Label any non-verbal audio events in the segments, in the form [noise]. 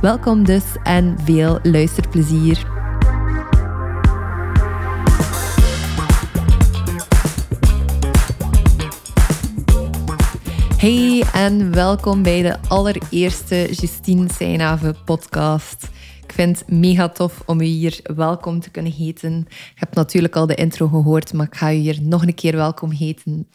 Welkom dus en veel luisterplezier. Hey en welkom bij de allereerste Justine Seinhaven podcast. Vind het mega tof om u hier welkom te kunnen heten. Ik heb natuurlijk al de intro gehoord, maar ik ga u hier nog een keer welkom heten.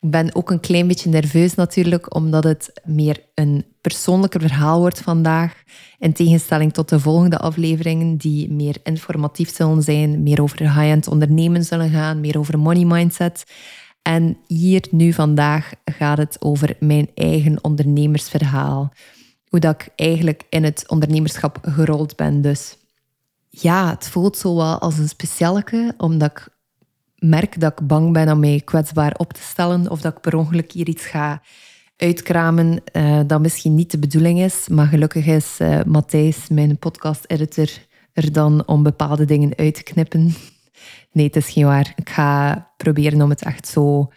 Ik ben ook een klein beetje nerveus natuurlijk, omdat het meer een persoonlijker verhaal wordt vandaag. In tegenstelling tot de volgende afleveringen, die meer informatief zullen zijn, meer over high-end ondernemen zullen gaan, meer over money mindset. En hier nu vandaag gaat het over mijn eigen ondernemersverhaal. Hoe dat ik eigenlijk in het ondernemerschap gerold ben. Dus ja, het voelt zo wel als een specialeke, omdat ik merk dat ik bang ben om mij kwetsbaar op te stellen of dat ik per ongeluk hier iets ga uitkramen uh, dat misschien niet de bedoeling is. Maar gelukkig is uh, Matthijs, mijn podcast-editor, er dan om bepaalde dingen uit te knippen. [laughs] Nee, het is geen waar. Ik ga proberen om het echt zo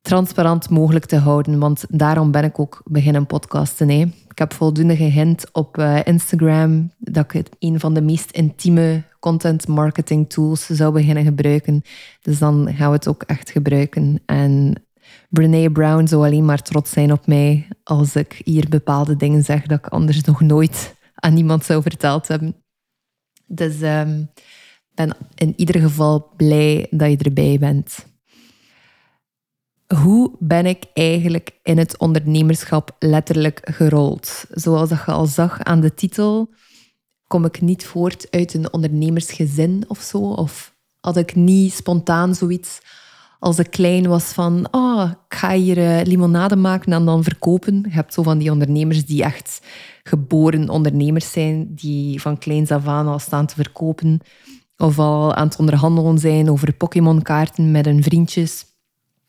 transparant mogelijk te houden, want daarom ben ik ook beginnen podcasten. Hè. Ik heb voldoende gehint op uh, Instagram dat ik het een van de meest intieme content marketing tools zou beginnen gebruiken. Dus dan gaan we het ook echt gebruiken. En Brene Brown zou alleen maar trots zijn op mij als ik hier bepaalde dingen zeg dat ik anders nog nooit aan iemand zou verteld hebben. Dus um, ben in ieder geval blij dat je erbij bent. Hoe ben ik eigenlijk in het ondernemerschap letterlijk gerold? Zoals dat je al zag aan de titel, kom ik niet voort uit een ondernemersgezin of zo. Of had ik niet spontaan zoiets als ik klein was van, oh, ik ga hier uh, limonade maken en dan verkopen. Je hebt zo van die ondernemers die echt geboren ondernemers zijn, die van kleins af aan al staan te verkopen. Of al aan het onderhandelen zijn over Pokémon-kaarten met hun vriendjes.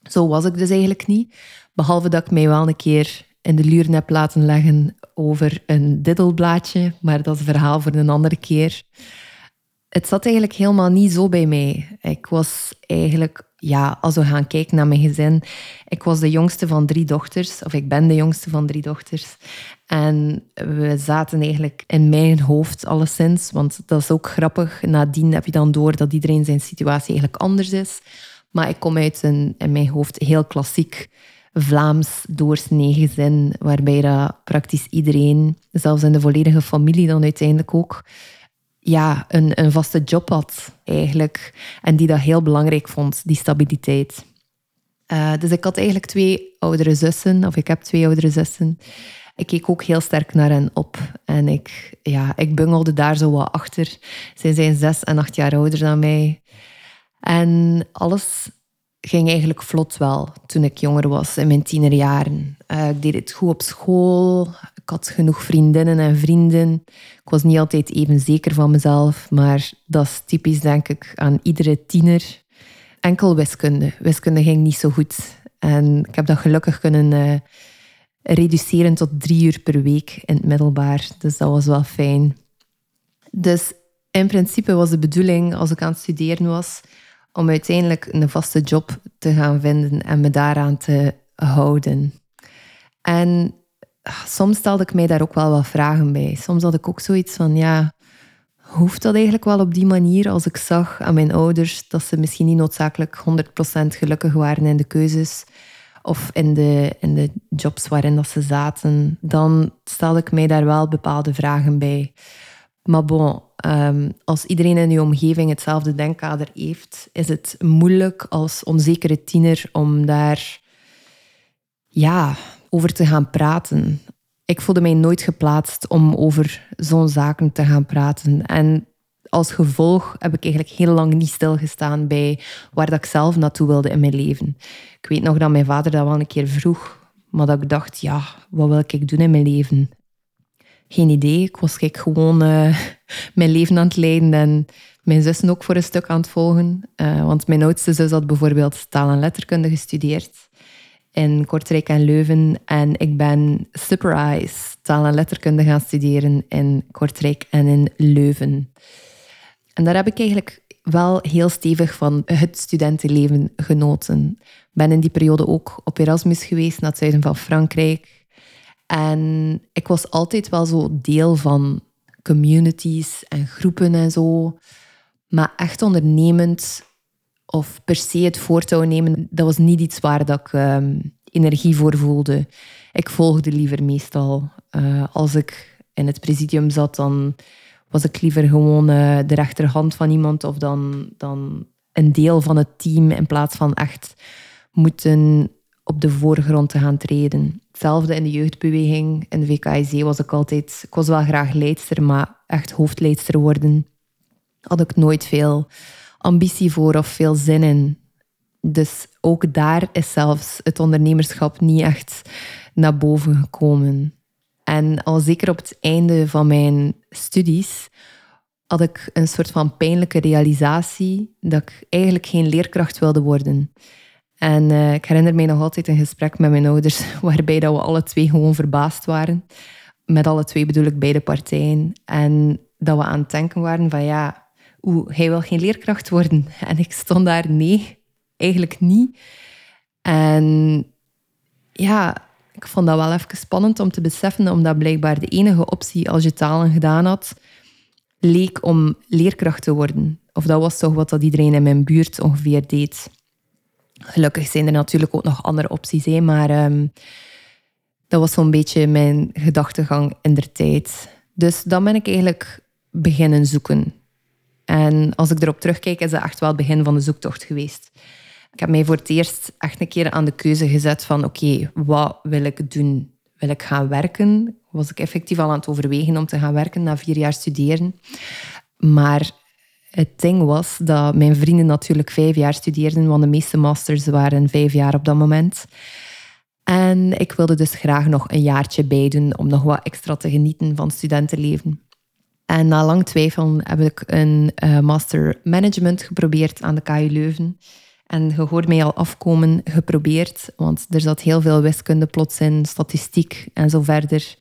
Zo was ik dus eigenlijk niet. Behalve dat ik mij wel een keer in de luren heb laten leggen over een diddelblaadje. Maar dat is een verhaal voor een andere keer. Het zat eigenlijk helemaal niet zo bij mij. Ik was eigenlijk ja, als we gaan kijken naar mijn gezin, ik was de jongste van drie dochters, of ik ben de jongste van drie dochters. En we zaten eigenlijk in mijn hoofd alleszins, want dat is ook grappig. Nadien heb je dan door dat iedereen zijn situatie eigenlijk anders is. Maar ik kom uit een, in mijn hoofd heel klassiek Vlaams doorsnee gezin, waarbij dat praktisch iedereen, zelfs in de volledige familie dan uiteindelijk ook, ja, een, een vaste job had eigenlijk. En die dat heel belangrijk vond, die stabiliteit. Uh, dus ik had eigenlijk twee oudere zussen, of ik heb twee oudere zussen. Ik keek ook heel sterk naar hen op. En ik, ja, ik bungelde daar zo wat achter. Zij zijn zes en acht jaar ouder dan mij. En alles ging eigenlijk vlot wel toen ik jonger was, in mijn tienerjaren. Uh, ik deed het goed op school. Ik had genoeg vriendinnen en vrienden. Ik was niet altijd even zeker van mezelf, maar dat is typisch, denk ik, aan iedere tiener. Enkel wiskunde. Wiskunde ging niet zo goed. En ik heb dat gelukkig kunnen uh, reduceren tot drie uur per week in het middelbaar. Dus dat was wel fijn. Dus in principe was de bedoeling, als ik aan het studeren was, om uiteindelijk een vaste job te gaan vinden en me daaraan te houden. En ah, soms stelde ik mij daar ook wel wat vragen bij. Soms had ik ook zoiets van, ja, hoeft dat eigenlijk wel op die manier? Als ik zag aan mijn ouders dat ze misschien niet noodzakelijk 100% gelukkig waren in de keuzes of in de, in de jobs waarin dat ze zaten, dan stelde ik mij daar wel bepaalde vragen bij. Maar bon, ehm, als iedereen in je omgeving hetzelfde denkkader heeft, is het moeilijk als onzekere tiener om daar ja, over te gaan praten. Ik voelde mij nooit geplaatst om over zo'n zaken te gaan praten. En als gevolg heb ik eigenlijk heel lang niet stilgestaan bij waar dat ik zelf naartoe wilde in mijn leven. Ik weet nog dat mijn vader dat wel een keer vroeg, maar dat ik dacht, ja, wat wil ik doen in mijn leven? geen idee. Ik was gewoon uh, mijn leven aan het leiden en mijn zussen ook voor een stuk aan het volgen. Uh, want mijn oudste zus had bijvoorbeeld taal en letterkunde gestudeerd in Kortrijk en Leuven. En ik ben surprise taal en letterkunde gaan studeren in Kortrijk en in Leuven. En daar heb ik eigenlijk wel heel stevig van het studentenleven genoten. Ben in die periode ook op Erasmus geweest naar het zuiden van Frankrijk. En ik was altijd wel zo deel van communities en groepen en zo. Maar echt ondernemend of per se het voortouw nemen, dat was niet iets waar dat ik ehm, energie voor voelde. Ik volgde liever meestal. Uh, als ik in het presidium zat, dan was ik liever gewoon uh, de rechterhand van iemand of dan, dan een deel van het team in plaats van echt moeten op de voorgrond te gaan treden. Hetzelfde in de jeugdbeweging. In de VKIC was ik altijd... Ik was wel graag leidster, maar echt hoofdleidster worden had ik nooit veel ambitie voor of veel zin in. Dus ook daar is zelfs het ondernemerschap niet echt naar boven gekomen. En al zeker op het einde van mijn studies had ik een soort van pijnlijke realisatie dat ik eigenlijk geen leerkracht wilde worden. En uh, ik herinner mij nog altijd een gesprek met mijn ouders [laughs] waarbij dat we alle twee gewoon verbaasd waren. Met alle twee bedoel ik beide partijen. En dat we aan het denken waren van ja, oeh, hij wil geen leerkracht worden. [laughs] En ik stond daar, nee, eigenlijk niet. En ja, ik vond dat wel even spannend om te beseffen, omdat blijkbaar de enige optie als je talen gedaan had, leek om leerkracht te worden. Of dat was toch wat dat iedereen in mijn buurt ongeveer deed. Gelukkig zijn er natuurlijk ook nog andere opties, hè, maar ehm, dat was zo'n beetje mijn gedachtegang in der tijd. Dus dan ben ik eigenlijk beginnen zoeken. En als ik erop terugkijk, is dat echt wel het begin van de zoektocht geweest. Ik heb mij voor het eerst echt een keer aan de keuze gezet van oké, wat wil ik doen? Wil ik gaan werken? Was ik effectief al aan het overwegen om te gaan werken na vier jaar studeren. Maar het ding was dat mijn vrienden natuurlijk vijf jaar studeerden, want de meeste masters waren vijf jaar op dat moment. En ik wilde dus graag nog een jaartje bijdoen om nog wat extra te genieten van studentenleven. En na lang twijfelen heb ik een uh, master management geprobeerd aan de KU Leuven. En je hoort mij al afkomen geprobeerd, want er zat heel veel wiskunde plots in, statistiek en zo verder.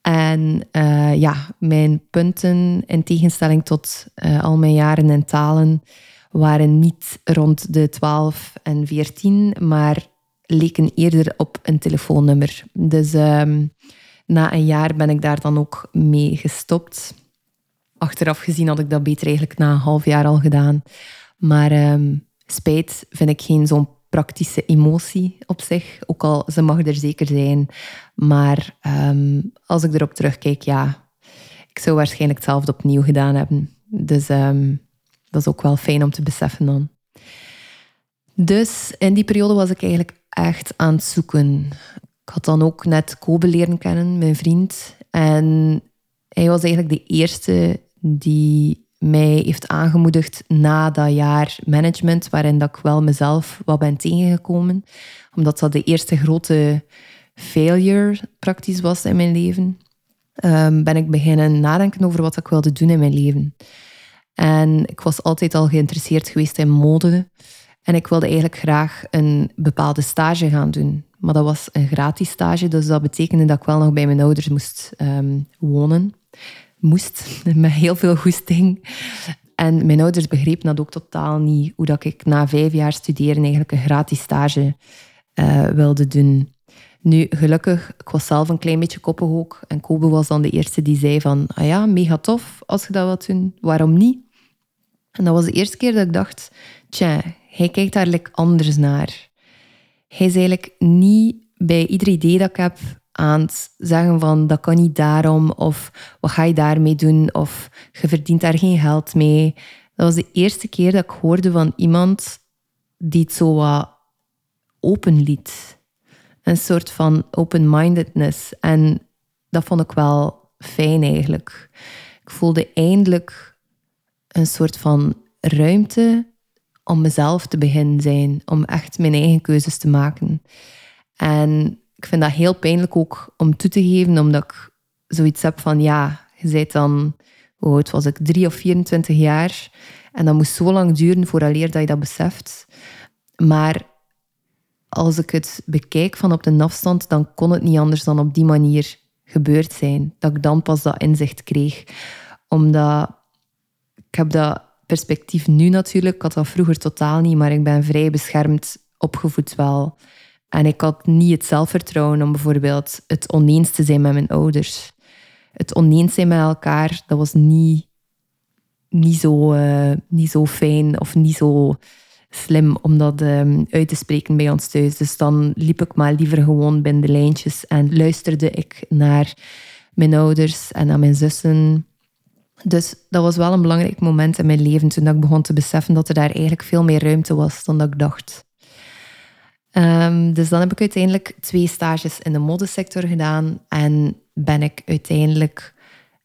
En uh, ja, mijn punten, in tegenstelling tot uh, al mijn jaren in talen, waren niet rond de 12 en 14, maar leken eerder op een telefoonnummer. Dus um, na een jaar ben ik daar dan ook mee gestopt. Achteraf gezien had ik dat beter eigenlijk na een half jaar al gedaan. Maar um, spijt vind ik geen zo'n praktische emotie op zich. Ook al ze mag er zeker zijn. Maar um, als ik erop terugkijk, ja, ik zou waarschijnlijk hetzelfde opnieuw gedaan hebben. Dus um, dat is ook wel fijn om te beseffen dan. Dus in die periode was ik eigenlijk echt aan het zoeken. Ik had dan ook net Kobe leren kennen, mijn vriend. En hij was eigenlijk de eerste die mij heeft aangemoedigd na dat jaar management, waarin dat ik wel mezelf wat ben tegengekomen. Omdat dat de eerste grote failure praktisch was in mijn leven. Um, ben ik beginnen nadenken over wat ik wilde doen in mijn leven. En ik was altijd al geïnteresseerd geweest in mode. En ik wilde eigenlijk graag een bepaalde stage gaan doen. Maar dat was een gratis stage, dus dat betekende dat ik wel nog bij mijn ouders moest um, wonen moest, met heel veel goesting. En mijn ouders begrepen dat ook totaal niet, hoe dat ik na vijf jaar studeren eigenlijk een gratis stage uh, wilde doen. Nu, gelukkig, ik was zelf een klein beetje koppig. En Kobe was dan de eerste die zei van, ah ja, mega tof als je dat wilt doen. Waarom niet? En dat was de eerste keer dat ik dacht, tja, hij kijkt daar anders naar. Hij is eigenlijk niet bij ieder idee dat ik heb aan zeggen van dat kan niet daarom of wat ga je daarmee doen of je verdient daar geen geld mee. Dat was de eerste keer dat ik hoorde van iemand die het zo wat open liet. Een soort van open-mindedness. En dat vond ik wel fijn eigenlijk. Ik voelde eindelijk een soort van ruimte om mezelf te beginnen zijn, om echt mijn eigen keuzes te maken. En ik vind dat heel pijnlijk ook om toe te geven, omdat ik zoiets heb van ja, je bent dan, hoe oud was ik, drie of 24 jaar. En dat moest zo lang duren vooraleer dat je dat beseft. Maar als ik het bekijk van op de afstand, dan kon het niet anders dan op die manier gebeurd zijn. Dat ik dan pas dat inzicht kreeg. Omdat ik heb dat perspectief nu natuurlijk. Ik had dat vroeger totaal niet, maar ik ben vrij beschermd opgevoed wel. En ik had niet het zelfvertrouwen om bijvoorbeeld het oneens te zijn met mijn ouders. Het oneens zijn met elkaar, dat was niet, niet, zo, uh, niet zo fijn of niet zo slim om dat um, uit te spreken bij ons thuis. Dus dan liep ik maar liever gewoon binnen de lijntjes en luisterde ik naar mijn ouders en naar mijn zussen. Dus dat was wel een belangrijk moment in mijn leven toen ik begon te beseffen dat er daar eigenlijk veel meer ruimte was dan dat ik dacht. Um, dus dan heb ik uiteindelijk twee stages in de modesector gedaan en ben ik uiteindelijk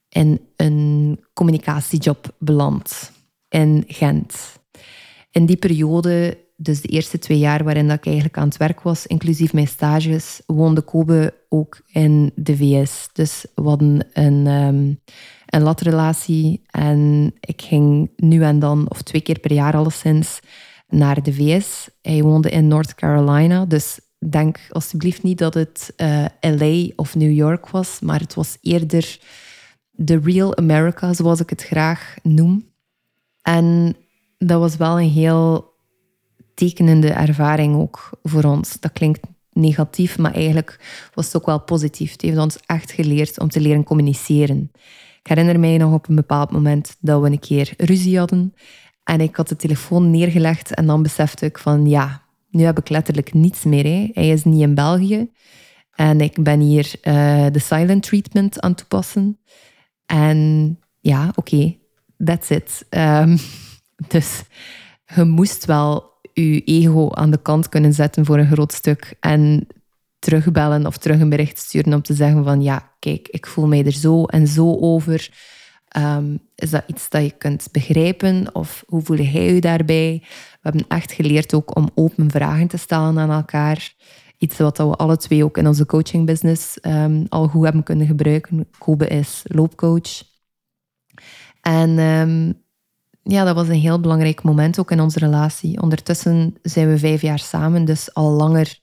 in een communicatiejob beland in Gent. In die periode, dus de eerste twee jaar waarin dat ik eigenlijk aan het werk was, inclusief mijn stages, woonde Kobe ook in de VS. Dus we hadden een, um, een latrelatie en ik ging nu en dan, of twee keer per jaar alleszins, naar de VS. Hij woonde in North Carolina, dus denk alsjeblieft niet dat het eh, LA of New York was, maar het was eerder de real America, zoals ik het graag noem. En dat was wel een heel tekenende ervaring ook voor ons. Dat klinkt negatief, maar eigenlijk was het ook wel positief. Het heeft ons echt geleerd om te leren communiceren. Ik herinner mij nog op een bepaald moment dat we een keer ruzie hadden. En ik had de telefoon neergelegd en dan besefte ik van ja, nu heb ik letterlijk niets meer. Hij is niet in België. En ik ben hier uh, de silent treatment aan toepassen. En ja, oké, that's it. Um, [laughs] dus je moest wel je ego aan de kant kunnen zetten voor een groot stuk en terugbellen of terug een bericht sturen om te zeggen van ja, kijk, ik voel mij er zo en zo over. Ehm, is dat iets dat je kunt begrijpen of hoe voel jij je daarbij? We hebben echt geleerd ook om open vragen te stellen aan elkaar. Iets wat we alle twee ook in onze coachingbusiness um, al goed hebben kunnen gebruiken. Kobe is loopcoach. En ehm, ja, dat was een heel belangrijk moment ook in onze relatie. Ondertussen zijn we vijf jaar samen, dus al langer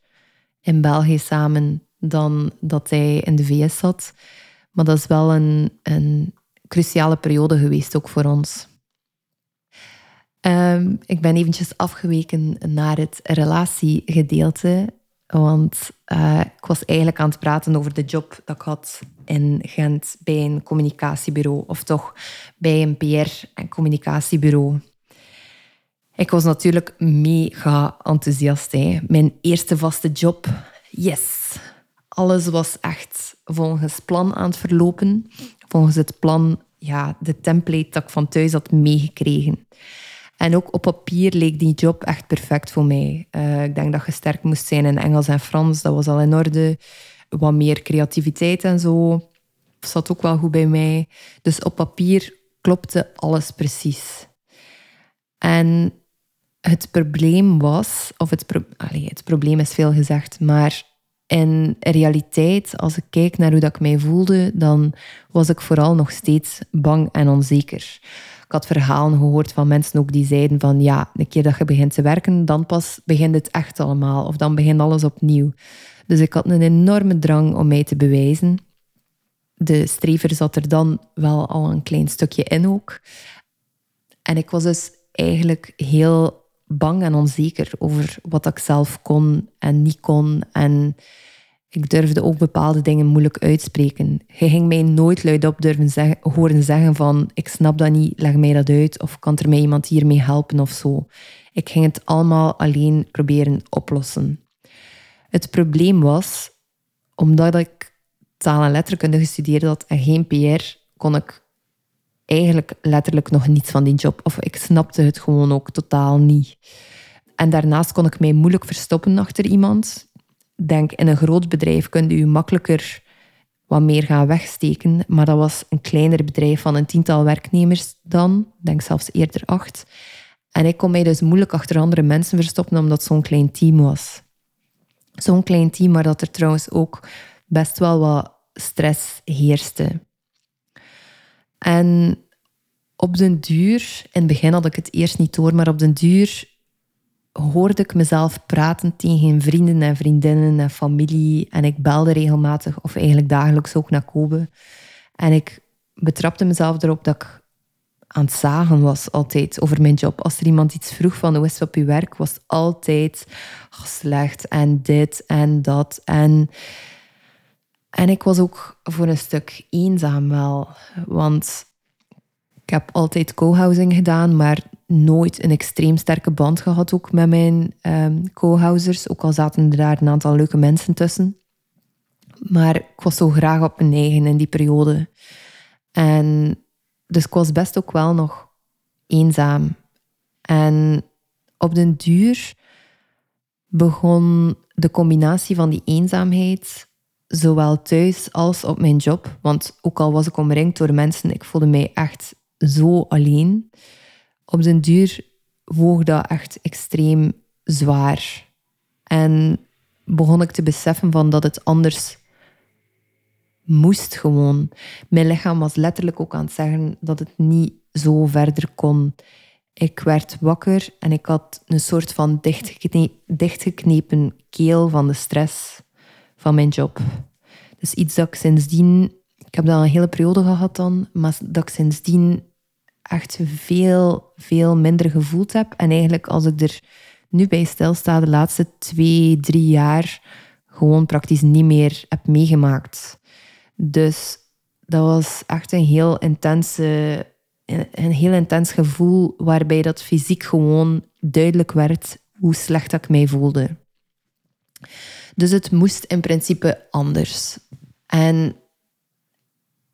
in België samen dan dat hij in de VS zat. Maar dat is wel een, een cruciale periode geweest ook voor ons. Um, ik ben eventjes afgeweken naar het relatiegedeelte. Want uh, ik was eigenlijk aan het praten over de job dat ik had in Gent bij een communicatiebureau, of toch bij een PR- en communicatiebureau. Ik was natuurlijk mega enthousiast. Hè. Mijn eerste vaste job, yes. Alles was echt volgens plan aan het verlopen. Volgens het plan, ja, de template dat ik van thuis had meegekregen. En ook op papier leek die job echt perfect voor mij. Uh, ik denk dat je sterk moest zijn in Engels en Frans. Dat was al in orde. Wat meer creativiteit en zo zat ook wel goed bij mij. Dus op papier klopte alles precies. En het probleem was, of het probleem is veel gezegd, maar in realiteit, als ik kijk naar hoe dat ik mij voelde, dan was ik vooral nog steeds bang en onzeker. Ik had verhalen gehoord van mensen ook die zeiden van ja, een keer dat je begint te werken, dan pas begint het echt allemaal. Of dan begint alles opnieuw. Dus ik had een enorme drang om mij te bewijzen. De strever zat er dan wel al een klein stukje in ook. En ik was dus eigenlijk heel bang en onzeker over wat ik zelf kon en niet kon. En ik durfde ook bepaalde dingen moeilijk uitspreken. Hij ging mij nooit luidop durven zeggen, horen zeggen van ik snap dat niet, leg mij dat uit of kan er mij iemand hiermee helpen of zo. Ik ging het allemaal alleen proberen oplossen. Het probleem was, omdat ik taal- en letterkunde gestudeerd had en geen PR, kon ik eigenlijk letterlijk nog niets van die job. Of ik snapte het gewoon ook totaal niet. En daarnaast kon ik mij moeilijk verstoppen achter iemand denk in een groot bedrijf kun je makkelijker wat meer gaan wegsteken. Maar dat was een kleiner bedrijf van een tiental werknemers dan, denk zelfs eerder acht. En ik kon mij dus moeilijk achter andere mensen verstoppen omdat zo'n klein team was. Zo'n klein team, maar dat er trouwens ook best wel wat stress heerste. En op den duur, in het begin had ik het eerst niet door, maar op den duur hoorde ik mezelf praten tegen vrienden en vriendinnen en familie. En ik belde regelmatig, of eigenlijk dagelijks ook naar Kobe. En ik betrapte mezelf erop dat ik aan het zagen was altijd over mijn job. Als er iemand iets vroeg van hoe is op je werk, was altijd slecht en dit en dat. En, en ik was ook voor een stuk eenzaam wel. Want ik heb altijd co-housing gedaan, maar nooit een extreem sterke band gehad ook met mijn um, co-housers. Ook al zaten er daar een aantal leuke mensen tussen. Maar ik was zo graag op mijn eigen in die periode. En dus ik was best ook wel nog eenzaam. En op den duur begon de combinatie van die eenzaamheid, zowel thuis als op mijn job, want ook al was ik omringd door mensen, ik voelde mij echt zo alleen. Op den duur woog dat echt extreem zwaar. En begon ik te beseffen van dat het anders moest gewoon. Mijn lichaam was letterlijk ook aan het zeggen dat het niet zo verder kon. Ik werd wakker en ik had een soort van dichtgeknepen keel van de stress van mijn job. Dus iets dat ik sindsdien, ik heb dat een hele periode gehad dan, maar dat ik sindsdien echt veel, veel minder gevoeld heb. En eigenlijk als ik er nu bij stilsta, de laatste twee, drie jaar, gewoon praktisch niet meer heb meegemaakt. Dus dat was echt een heel intense, een heel intens gevoel waarbij dat fysiek gewoon duidelijk werd hoe slecht ik mij voelde. Dus het moest in principe anders. En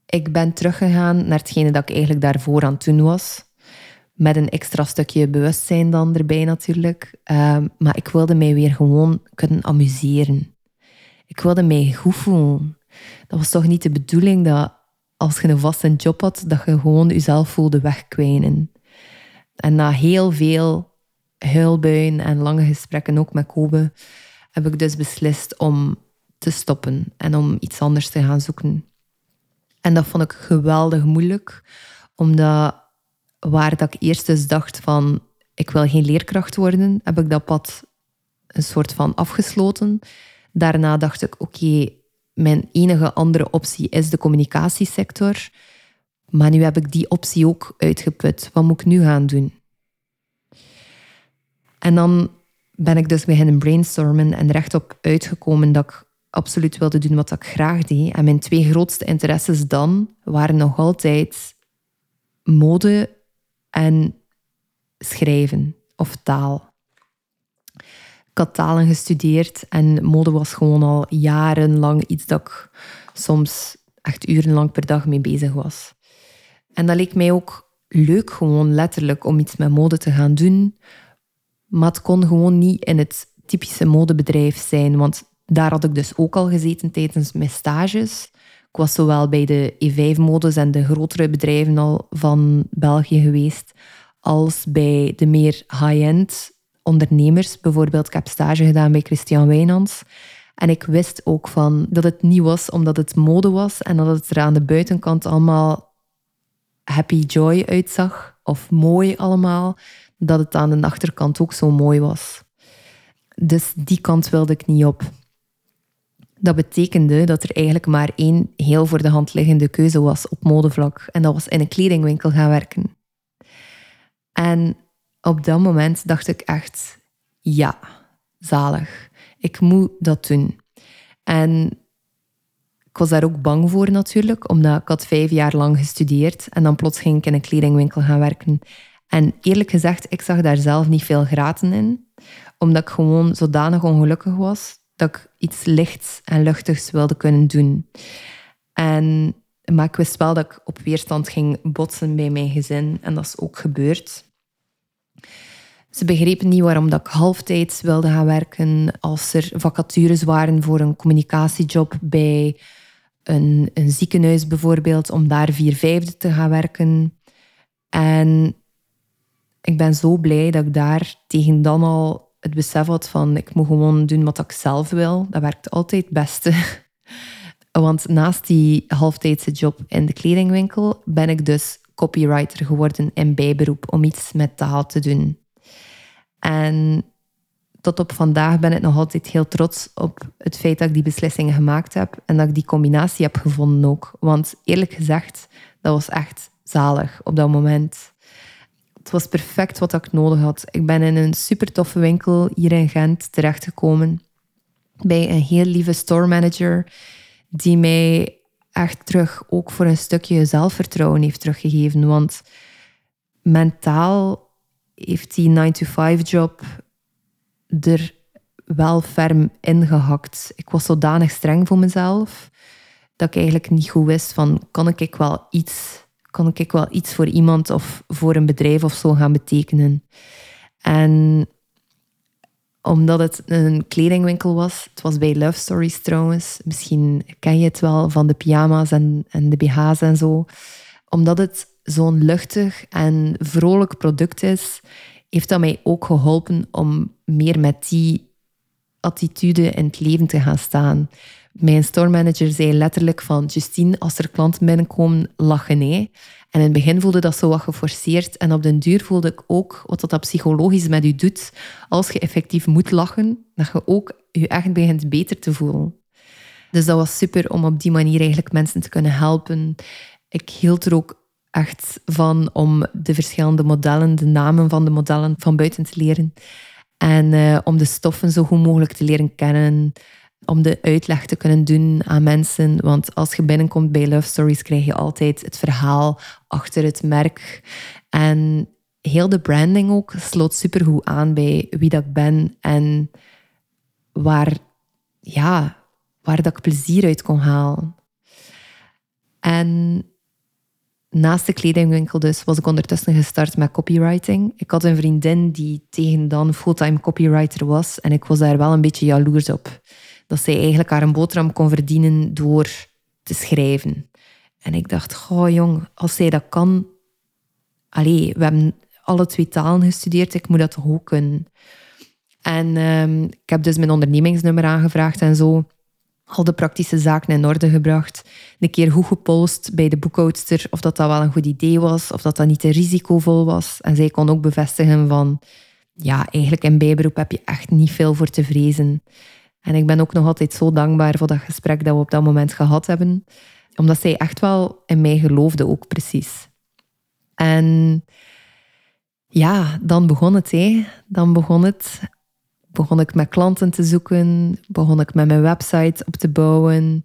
ik ben teruggegaan naar hetgene dat ik eigenlijk daarvoor aan het doen was. Met een extra stukje bewustzijn dan erbij natuurlijk. Ehm, maar ik wilde mij weer gewoon kunnen amuseren. Ik wilde mij goed voelen dat was toch niet de bedoeling dat als je een vaste job had, dat je gewoon jezelf voelde wegkwijnen. En na heel veel huilbuien en lange gesprekken, ook met Kobe, heb ik dus beslist om te stoppen en om iets anders te gaan zoeken. En dat vond ik geweldig moeilijk, omdat waar dat ik eerst dus dacht van ik wil geen leerkracht worden, heb ik dat pad een soort van afgesloten. Daarna dacht ik, oké, mijn enige andere optie is de communicatiesector. Maar nu heb ik die optie ook uitgeput. Wat moet ik nu gaan doen? En dan ben ik dus beginnen brainstormen en rechtop uitgekomen dat ik absoluut wilde doen wat ik graag deed. En mijn twee grootste interesses dan waren nog altijd mode en schrijven of taal. Ik had talen gestudeerd en mode was gewoon al jarenlang iets dat ik soms echt urenlang per dag mee bezig was. En dat leek mij ook leuk, gewoon letterlijk, om iets met mode te gaan doen. Maar het kon gewoon niet in het typische modebedrijf zijn, want daar had ik dus ook al gezeten tijdens mijn stages. Ik was zowel bij de E5-modes en de grotere bedrijven al van België geweest, als bij de meer high-end ondernemers. Bijvoorbeeld, ik heb stage gedaan bij Christian Wijnands. En ik wist ook van dat het niet was omdat het mode was en dat het er aan de buitenkant allemaal happy joy uitzag of mooi allemaal, dat het aan de achterkant ook zo mooi was. Dus die kant wilde ik niet op. Dat betekende dat er eigenlijk maar één heel voor de hand liggende keuze was op modevlak. En dat was in een kledingwinkel gaan werken. En op dat moment dacht ik echt, ja, zalig. Ik moet dat doen. En ik was daar ook bang voor natuurlijk, omdat ik had vijf jaar lang gestudeerd en dan plots ging ik in een kledingwinkel gaan werken. En eerlijk gezegd, ik zag daar zelf niet veel graten in, omdat ik gewoon zodanig ongelukkig was dat ik iets lichts en luchtigs wilde kunnen doen. En, maar ik wist wel dat ik op weerstand ging botsen bij mijn gezin en dat is ook gebeurd. Ze begrepen niet waarom dat ik halftijds wilde gaan werken als er vacatures waren voor een communicatiejob bij een, een ziekenhuis bijvoorbeeld, om daar vier vijfde te gaan werken. En ik ben zo blij dat ik daar tegen dan al het besef had van ik moet gewoon doen wat ik zelf wil. Dat werkt altijd het beste. [laughs] Want naast die halftijdse job in de kledingwinkel ben ik dus copywriter geworden in bijberoep om iets met taal te doen. En tot op vandaag ben ik nog altijd heel trots op het feit dat ik die beslissingen gemaakt heb en dat ik die combinatie heb gevonden ook. Want eerlijk gezegd, dat was echt zalig op dat moment. Het was perfect wat ik nodig had. Ik ben in een super toffe winkel hier in Gent terechtgekomen bij een heel lieve store manager die mij echt terug ook voor een stukje zelfvertrouwen heeft teruggegeven. Want mentaal heeft die 9-to-5 job er wel ferm ingehakt. Ik was zodanig streng voor mezelf dat ik eigenlijk niet goed wist van kan ik wel iets, kan ik wel iets voor iemand of voor een bedrijf of zo gaan betekenen. En omdat het een kledingwinkel was, het was bij Love Stories trouwens, misschien ken je het wel van de pyjama's en, en de BH's en zo. Omdat het zo'n luchtig en vrolijk product is, heeft dat mij ook geholpen om meer met die attitude in het leven te gaan staan. Mijn store manager zei letterlijk van Justine, als er klanten binnenkomen, lachen nee. En in het begin voelde dat zo wat geforceerd. En op den duur voelde ik ook wat dat psychologisch met u doet. Als je effectief moet lachen, dat je ook je echt begint beter te voelen. Dus dat was super om op die manier eigenlijk mensen te kunnen helpen. Ik hield er ook echt van om de verschillende modellen, de namen van de modellen van buiten te leren. En uh, om de stoffen zo goed mogelijk te leren kennen. Om de uitleg te kunnen doen aan mensen. Want als je binnenkomt bij Love Stories, krijg je altijd het verhaal achter het merk. En heel de branding ook sloot supergoed aan bij wie dat ik ben. En waar, ja, waar dat ik plezier uit kon halen. En naast de kledingwinkel dus was ik ondertussen gestart met copywriting. Ik had een vriendin die tegen dan fulltime copywriter was en ik was daar wel een beetje jaloers op. Dat zij eigenlijk haar een boterham kon verdienen door te schrijven. En ik dacht, goh jong, als zij dat kan... Allee, we hebben alle twee talen gestudeerd, ik moet dat ook kunnen. En ehm, ik heb dus mijn ondernemingsnummer aangevraagd en zo al de praktische zaken in orde gebracht. Een keer goed gepost bij de boekhoudster of dat dat wel een goed idee was, of dat dat niet te risicovol was. En zij kon ook bevestigen van, ja, eigenlijk in bijberoep heb je echt niet veel voor te vrezen. En ik ben ook nog altijd zo dankbaar voor dat gesprek dat we op dat moment gehad hebben, omdat zij echt wel in mij geloofde ook precies. En ja, dan begon het. Hé. Dan begon het begon ik met klanten te zoeken, begon ik met mijn website op te bouwen,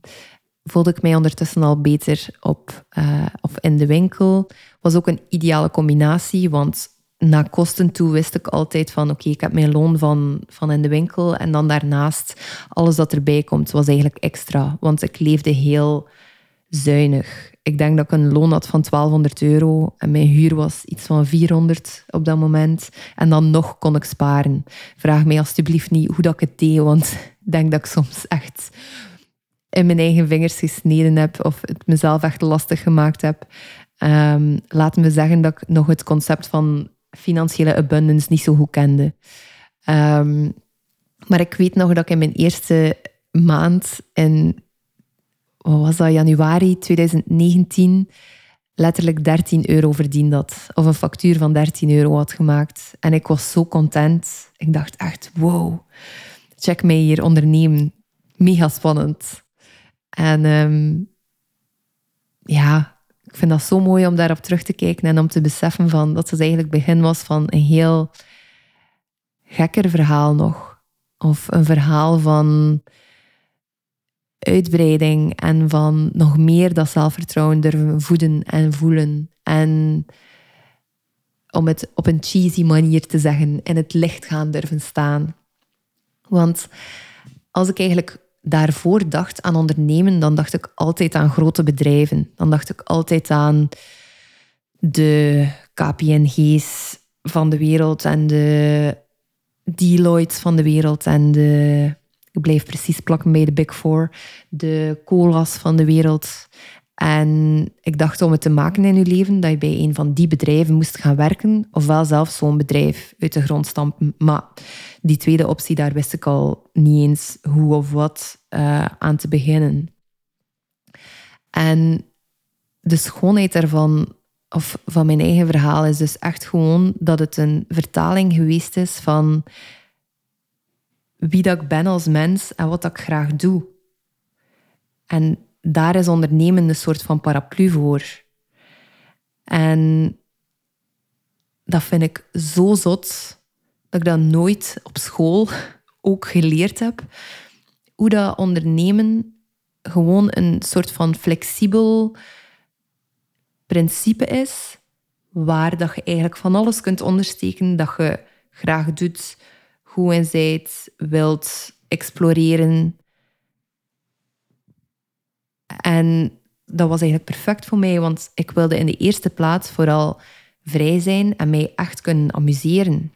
voelde ik mij ondertussen al beter op uh, of in de winkel. Was ook een ideale combinatie, want na kosten toe wist ik altijd van oké, ik heb mijn loon van, van in de winkel en dan daarnaast alles dat erbij komt was eigenlijk extra, want ik leefde heel zuinig ik denk dat ik een loon had van 1200 euro en mijn huur was iets van 400 op dat moment. En dan nog kon ik sparen. Vraag mij alsjeblieft niet hoe dat ik het deed, want ik denk dat ik soms echt in mijn eigen vingers gesneden heb of het mezelf echt lastig gemaakt heb. Um, laat me zeggen dat ik nog het concept van financiële abundance niet zo goed kende. Ehm, maar ik weet nog dat ik in mijn eerste maand in wat was dat, januari 2019 letterlijk 13 euro verdiend had. Of een factuur van 13 euro had gemaakt. En ik was zo content. Ik dacht echt, wow, check mij hier ondernemen. Mega spannend. En ja, ik vind dat zo mooi om daarop terug te kijken en om te beseffen van dat het eigenlijk begin was van een heel gekker verhaal nog. Of een verhaal van uitbreiding en van nog meer dat zelfvertrouwen durven voeden en voelen. En om het op een cheesy manier te zeggen, in het licht gaan durven staan. Want als ik eigenlijk daarvoor dacht aan ondernemen, dan dacht ik altijd aan grote bedrijven. Dan dacht ik altijd aan de KPNG's van de wereld en de Deloitte's van de wereld en de ik bleef precies plakken bij de Big Four, de colas van de wereld. En ik dacht om het te maken in je leven dat je bij een van die bedrijven moest gaan werken, ofwel zelf zo'n bedrijf uit de grond stampen. Maar die tweede optie, daar wist ik al niet eens hoe of wat uh, aan te beginnen. En de schoonheid daarvan, of van mijn eigen verhaal, is dus echt gewoon dat het een vertaling geweest is van wie dat ik ben als mens en wat dat ik graag doe. En daar is ondernemen een soort van paraplu voor. En dat vind ik zo zot dat ik dat nooit op school [laughs] ook geleerd heb. Hoe dat ondernemen gewoon een soort van flexibel principe is, waar dat je eigenlijk van alles kunt ondersteken dat je graag doet, goed in zijt, wilt exploreren. En dat was eigenlijk perfect voor mij, want ik wilde in de eerste plaats vooral vrij zijn en mij echt kunnen amuseren.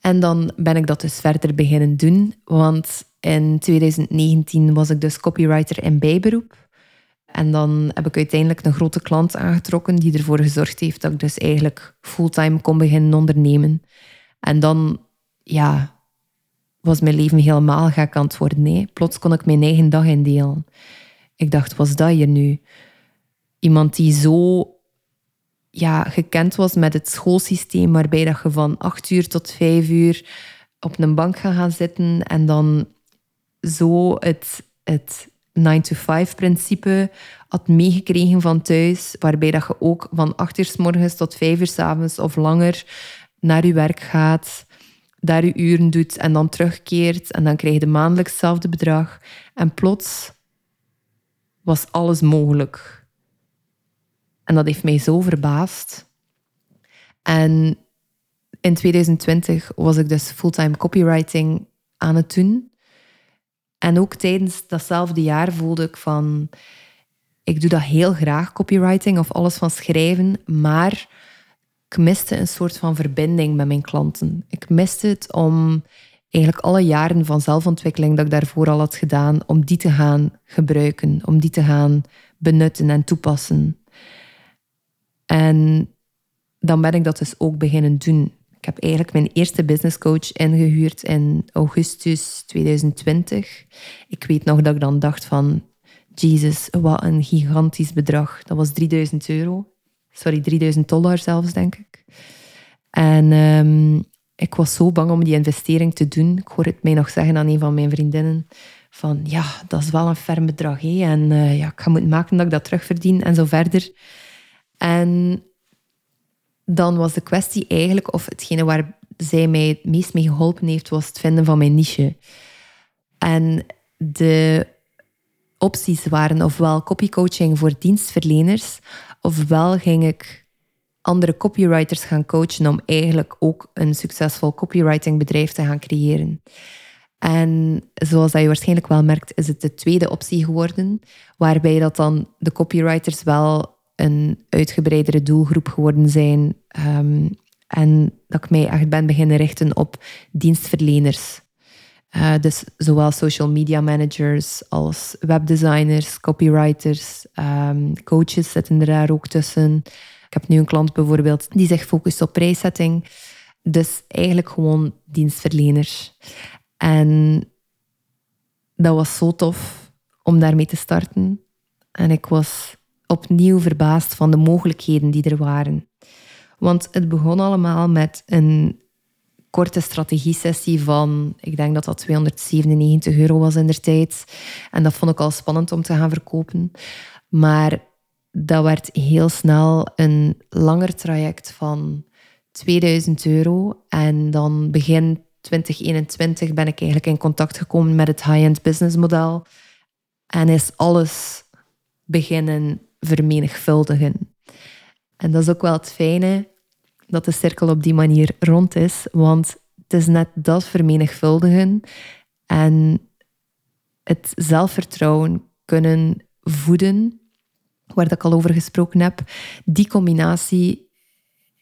En dan ben ik dat dus verder beginnen doen, want in 2019 was ik dus copywriter in bijberoep. En dan heb ik uiteindelijk een grote klant aangetrokken die ervoor gezorgd heeft dat ik dus eigenlijk fulltime kon beginnen ondernemen. En dan, ja, was mijn leven helemaal gek aan het worden. Nee. Plots kon ik mijn eigen dag indelen. Ik dacht, was dat hier nu? Iemand die zo ja, gekend was met het schoolsysteem, waarbij dat je van acht uur tot vijf uur op een bank gaat gaan zitten en dan zo het, het 9-to-5-principe had meegekregen van thuis, waarbij dat je ook van 8 uur s morgens tot 5 uur s avonds of langer naar je werk gaat, daar je uren doet en dan terugkeert en dan krijg je maandelijks hetzelfde bedrag. En plots was alles mogelijk. En dat heeft mij zo verbaasd. En in 2020 was ik dus fulltime copywriting aan het doen. En ook tijdens datzelfde jaar voelde ik van... Ik doe dat heel graag, copywriting of alles van schrijven, maar ik miste een soort van verbinding met mijn klanten. Ik miste het om eigenlijk alle jaren van zelfontwikkeling dat ik daarvoor al had gedaan, om die te gaan gebruiken, om die te gaan benutten en toepassen. En dan ben ik dat dus ook beginnen doen. Ik heb eigenlijk mijn eerste business coach ingehuurd in augustus 2020. Ik weet nog dat ik dan dacht van, Jesus, wat een gigantisch bedrag. Dat was 3000 euro. Sorry, 3000 dollar zelfs, denk ik. En ehm, ik was zo bang om die investering te doen. Ik hoor het mij nog zeggen aan een van mijn vriendinnen. Van ja, dat is wel een ferm bedrag. En uh, ja, ik ga moeten maken dat ik dat terugverdien en zo verder. En dan was de kwestie eigenlijk, of hetgene waar zij mij het meest mee geholpen heeft, was het vinden van mijn niche. En de opties waren ofwel copycoaching voor dienstverleners, ofwel ging ik andere copywriters gaan coachen om eigenlijk ook een succesvol copywritingbedrijf te gaan creëren. En zoals dat je waarschijnlijk wel merkt, is het de tweede optie geworden, waarbij dat dan de copywriters wel een uitgebreidere doelgroep geworden zijn. Ehm, en dat ik mij echt ben beginnen richten op dienstverleners. Uh, dus zowel social media managers als webdesigners, copywriters, um, coaches zitten er daar ook tussen. Ik heb nu een klant bijvoorbeeld die zich focust op prijszetting. Dus eigenlijk gewoon dienstverleners. En dat was zo tof om daarmee te starten. En ik was opnieuw verbaasd van de mogelijkheden die er waren. Want het begon allemaal met een korte strategiesessie van, ik denk dat dat 297 euro was in der tijd. En dat vond ik al spannend om te gaan verkopen. Maar dat werd heel snel een langer traject van 2000 euro. En dan begin 2021 ben ik eigenlijk in contact gekomen met het high-end business model. En is alles beginnen vermenigvuldigen. En dat is ook wel het fijne dat de cirkel op die manier rond is, want het is net dat vermenigvuldigen en het zelfvertrouwen kunnen voeden, waar ik al over gesproken heb, die combinatie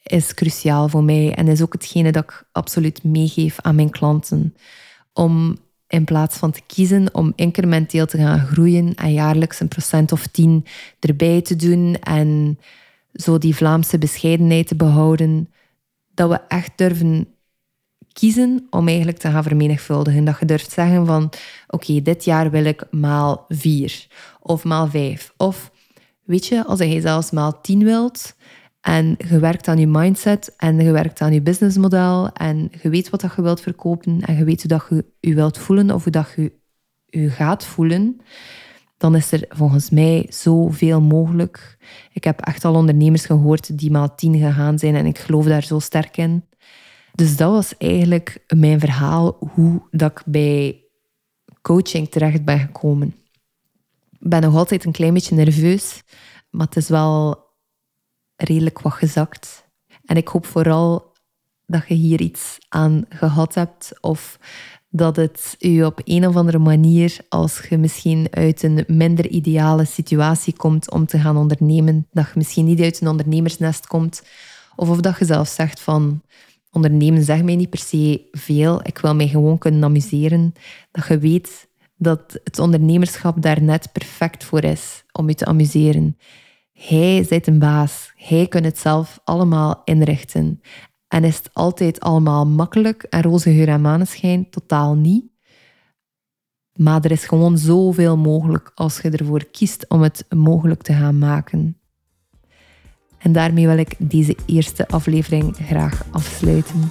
is cruciaal voor mij en is ook hetgene dat ik absoluut meegeef aan mijn klanten. Om in plaats van te kiezen om incrementeel te gaan groeien en jaarlijks een procent of tien erbij te doen en zo die Vlaamse bescheidenheid te behouden, dat we echt durven kiezen om eigenlijk te gaan vermenigvuldigen. Dat je durft zeggen van, oké, dit jaar wil ik maal vier of maal vijf. Of, weet je, als je zelfs maal tien wilt en je werkt aan je mindset en je werkt aan je businessmodel en je weet wat dat je wilt verkopen en je weet hoe dat je je wilt voelen of hoe dat je je gaat voelen, dan is er volgens mij zoveel mogelijk. Ik heb echt al ondernemers gehoord die maal tien gegaan zijn en ik geloof daar zo sterk in. Dus dat was eigenlijk mijn verhaal hoe dat ik bij coaching terecht ben gekomen. Ben nog altijd een klein beetje nerveus, maar het is wel redelijk wat gezakt. En ik hoop vooral dat je hier iets aan gehad hebt of dat het u op een of andere manier, als je misschien uit een minder ideale situatie komt om te gaan ondernemen, dat je misschien niet uit een ondernemersnest komt, of of dat je zelf zegt van ondernemen zegt mij niet per se veel, ik wil mij gewoon kunnen amuseren, dat je weet dat het ondernemerschap daar net perfect voor is om je te amuseren. Hij zit een baas. Hij kan het zelf allemaal inrichten. En is het altijd allemaal makkelijk en roze geur en maneschijn? Totaal niet. Maar er is gewoon zoveel mogelijk als je ervoor kiest om het mogelijk te gaan maken. En daarmee wil ik deze eerste aflevering graag afsluiten.